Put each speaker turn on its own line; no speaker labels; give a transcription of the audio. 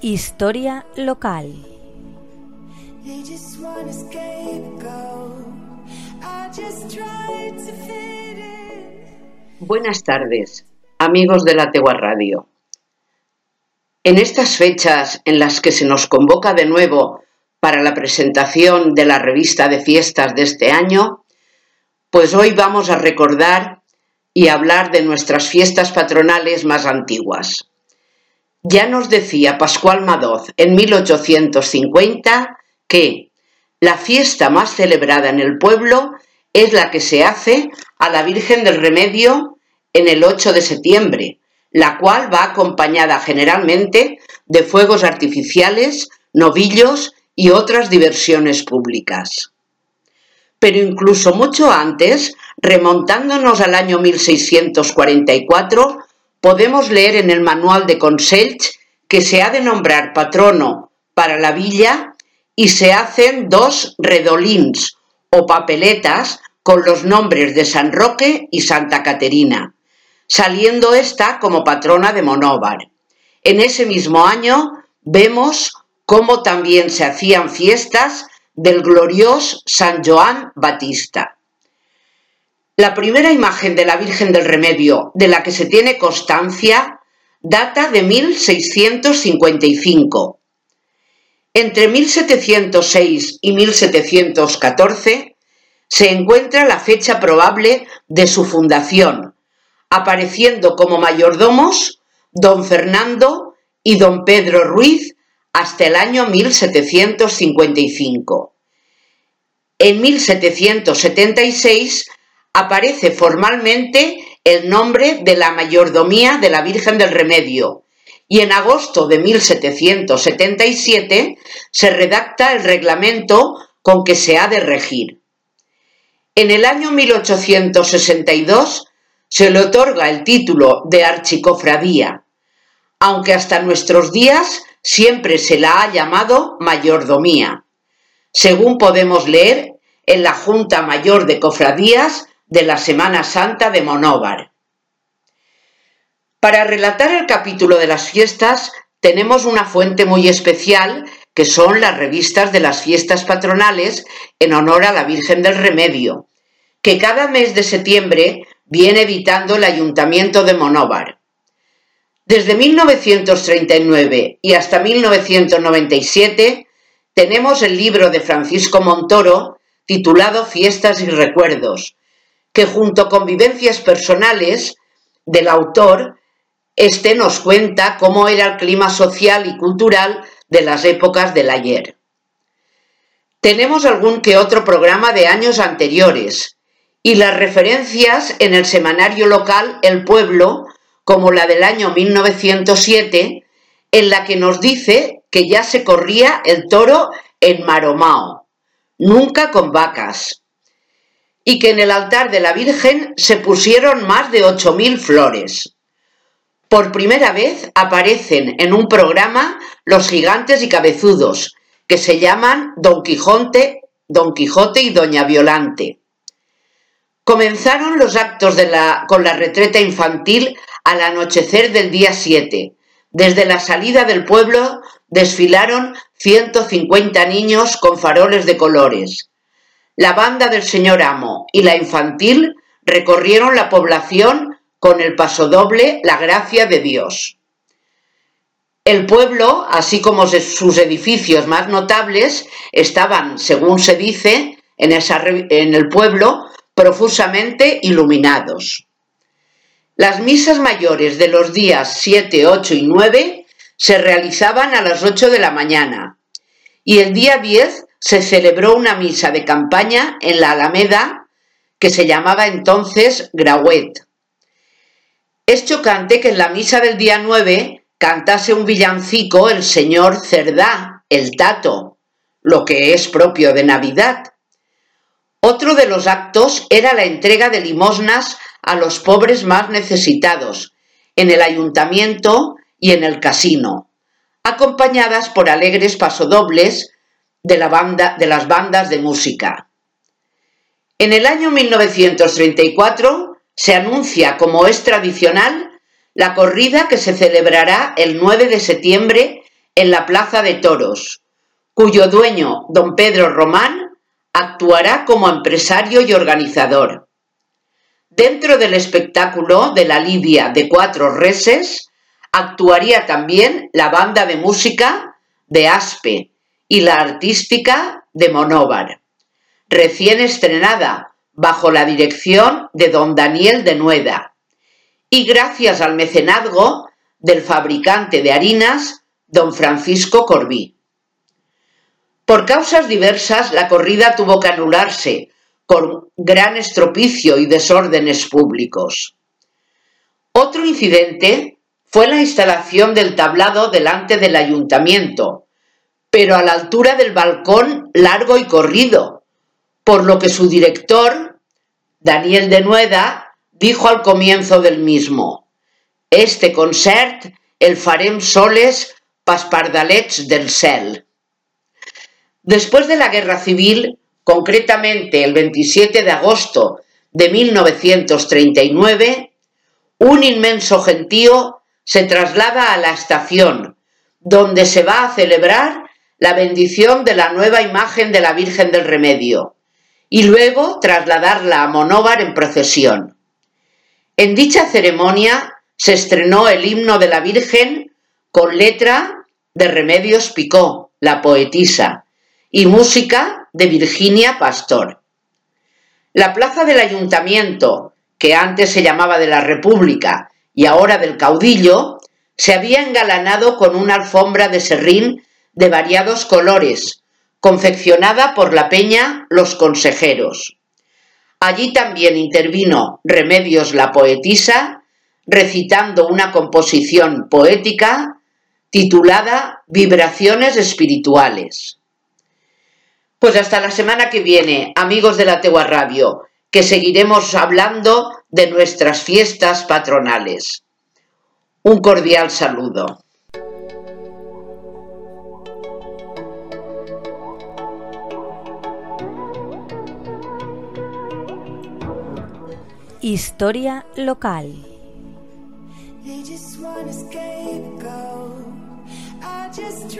Historia local.
Buenas tardes, amigos de la Tegua Radio. En estas fechas en las que se nos convoca de nuevo para la presentación de la revista de fiestas de este año, pues hoy vamos a recordar y hablar de nuestras fiestas patronales más antiguas. Ya nos decía Pascual Madoz en 1850 que la fiesta más celebrada en el pueblo es la que se hace a la Virgen del Remedio en el 8 de septiembre, la cual va acompañada generalmente de fuegos artificiales, novillos y otras diversiones públicas. Pero incluso mucho antes, remontándonos al año 1644, podemos leer en el manual de Consells que se ha de nombrar patrono para la villa y se hacen dos redolins o papeletas con los nombres de San Roque y Santa Caterina, saliendo esta como patrona de Monóvar. En ese mismo año vemos cómo también se hacían fiestas del glorioso San Joan Batista. La primera imagen de la Virgen del Remedio de la que se tiene constancia data de 1655. Entre 1706 y 1714 se encuentra la fecha probable de su fundación, apareciendo como mayordomos don Fernando y don Pedro Ruiz hasta el año 1755. En 1776 aparece formalmente el nombre de la mayordomía de la Virgen del Remedio y en agosto de 1777 se redacta el reglamento con que se ha de regir. En el año 1862 se le otorga el título de archicofradía, aunque hasta nuestros días siempre se la ha llamado mayordomía, según podemos leer en la Junta Mayor de Cofradías de la Semana Santa de Monóvar. Para relatar el capítulo de las fiestas tenemos una fuente muy especial que son las revistas de las fiestas patronales en honor a la Virgen del Remedio, que cada mes de septiembre viene editando el Ayuntamiento de Monóvar. Desde 1939 y hasta 1997 tenemos el libro de Francisco Montoro titulado Fiestas y Recuerdos, que junto con vivencias personales del autor, este nos cuenta cómo era el clima social y cultural de las épocas del ayer. Tenemos algún que otro programa de años anteriores y las referencias en el semanario local El Pueblo, como la del año 1907, en la que nos dice que ya se corría el toro en Maromao, nunca con vacas, y que en el altar de la Virgen se pusieron más de 8.000 flores. Por primera vez aparecen en un programa los gigantes y cabezudos, que se llaman Don Quijote, Don Quijote y Doña Violante. Comenzaron los actos de la, con la retreta infantil al anochecer del día 7. Desde la salida del pueblo desfilaron 150 niños con faroles de colores. La banda del señor Amo y la infantil recorrieron la población con el pasodoble La Gracia de Dios. El pueblo, así como sus edificios más notables, estaban, según se dice, en, el pueblo profusamente iluminados. Las misas mayores de los días 7, 8 y 9 se realizaban a las 8 de la mañana y el día 10 se celebró una misa de campaña en la Alameda que se llamaba entonces Grauet. Es chocante que en la misa del día 9 cantase un villancico el señor Cerdá, el Tato, lo que es propio de Navidad. Otro de los actos era la entrega de limosnas a los pobres más necesitados, en el ayuntamiento y en el casino, acompañadas por alegres pasodobles de, las bandas de música. En el año 1934 se anuncia, como es tradicional, la corrida que se celebrará el 9 de septiembre en la Plaza de Toros, cuyo dueño, don Pedro Román, actuará como empresario y organizador. Dentro del espectáculo de la Lidia de Cuatro Reses, actuaría también la banda de música de Aspe y la artística de Monóvar, recién estrenada bajo la dirección de don Daniel de Nueda y gracias al mecenazgo del fabricante de harinas don Francisco Corbí. Por causas diversas, la corrida tuvo que anularse con gran estropicio y desórdenes públicos. Otro incidente fue la instalación del tablado delante del ayuntamiento, pero a la altura del balcón largo y corrido, por lo que su director, Daniel de Nueda, dijo al comienzo del mismo, este concert el farem soles paspardalets del cel. Después de la guerra civil, concretamente el 27 de agosto de 1939, un inmenso gentío se traslada a la estación, donde se va a celebrar la bendición de la nueva imagen de la Virgen del Remedio, y luego trasladarla a Monóvar en procesión. En dicha ceremonia se estrenó el himno de la Virgen con letra de Remedios Picó, la poetisa, y música de Virginia Pastor. La plaza del ayuntamiento, que antes se llamaba de la República y ahora del Caudillo, se había engalanado con una alfombra de serrín de variados colores, confeccionada por la peña Los Consejeros. Allí también intervino Remedios la poetisa, recitando una composición poética titulada Vibraciones Espirituales. Pues hasta la semana que viene, amigos de la Tegua Radio, que seguiremos hablando de nuestras fiestas patronales. Un cordial saludo.
Historia local. I just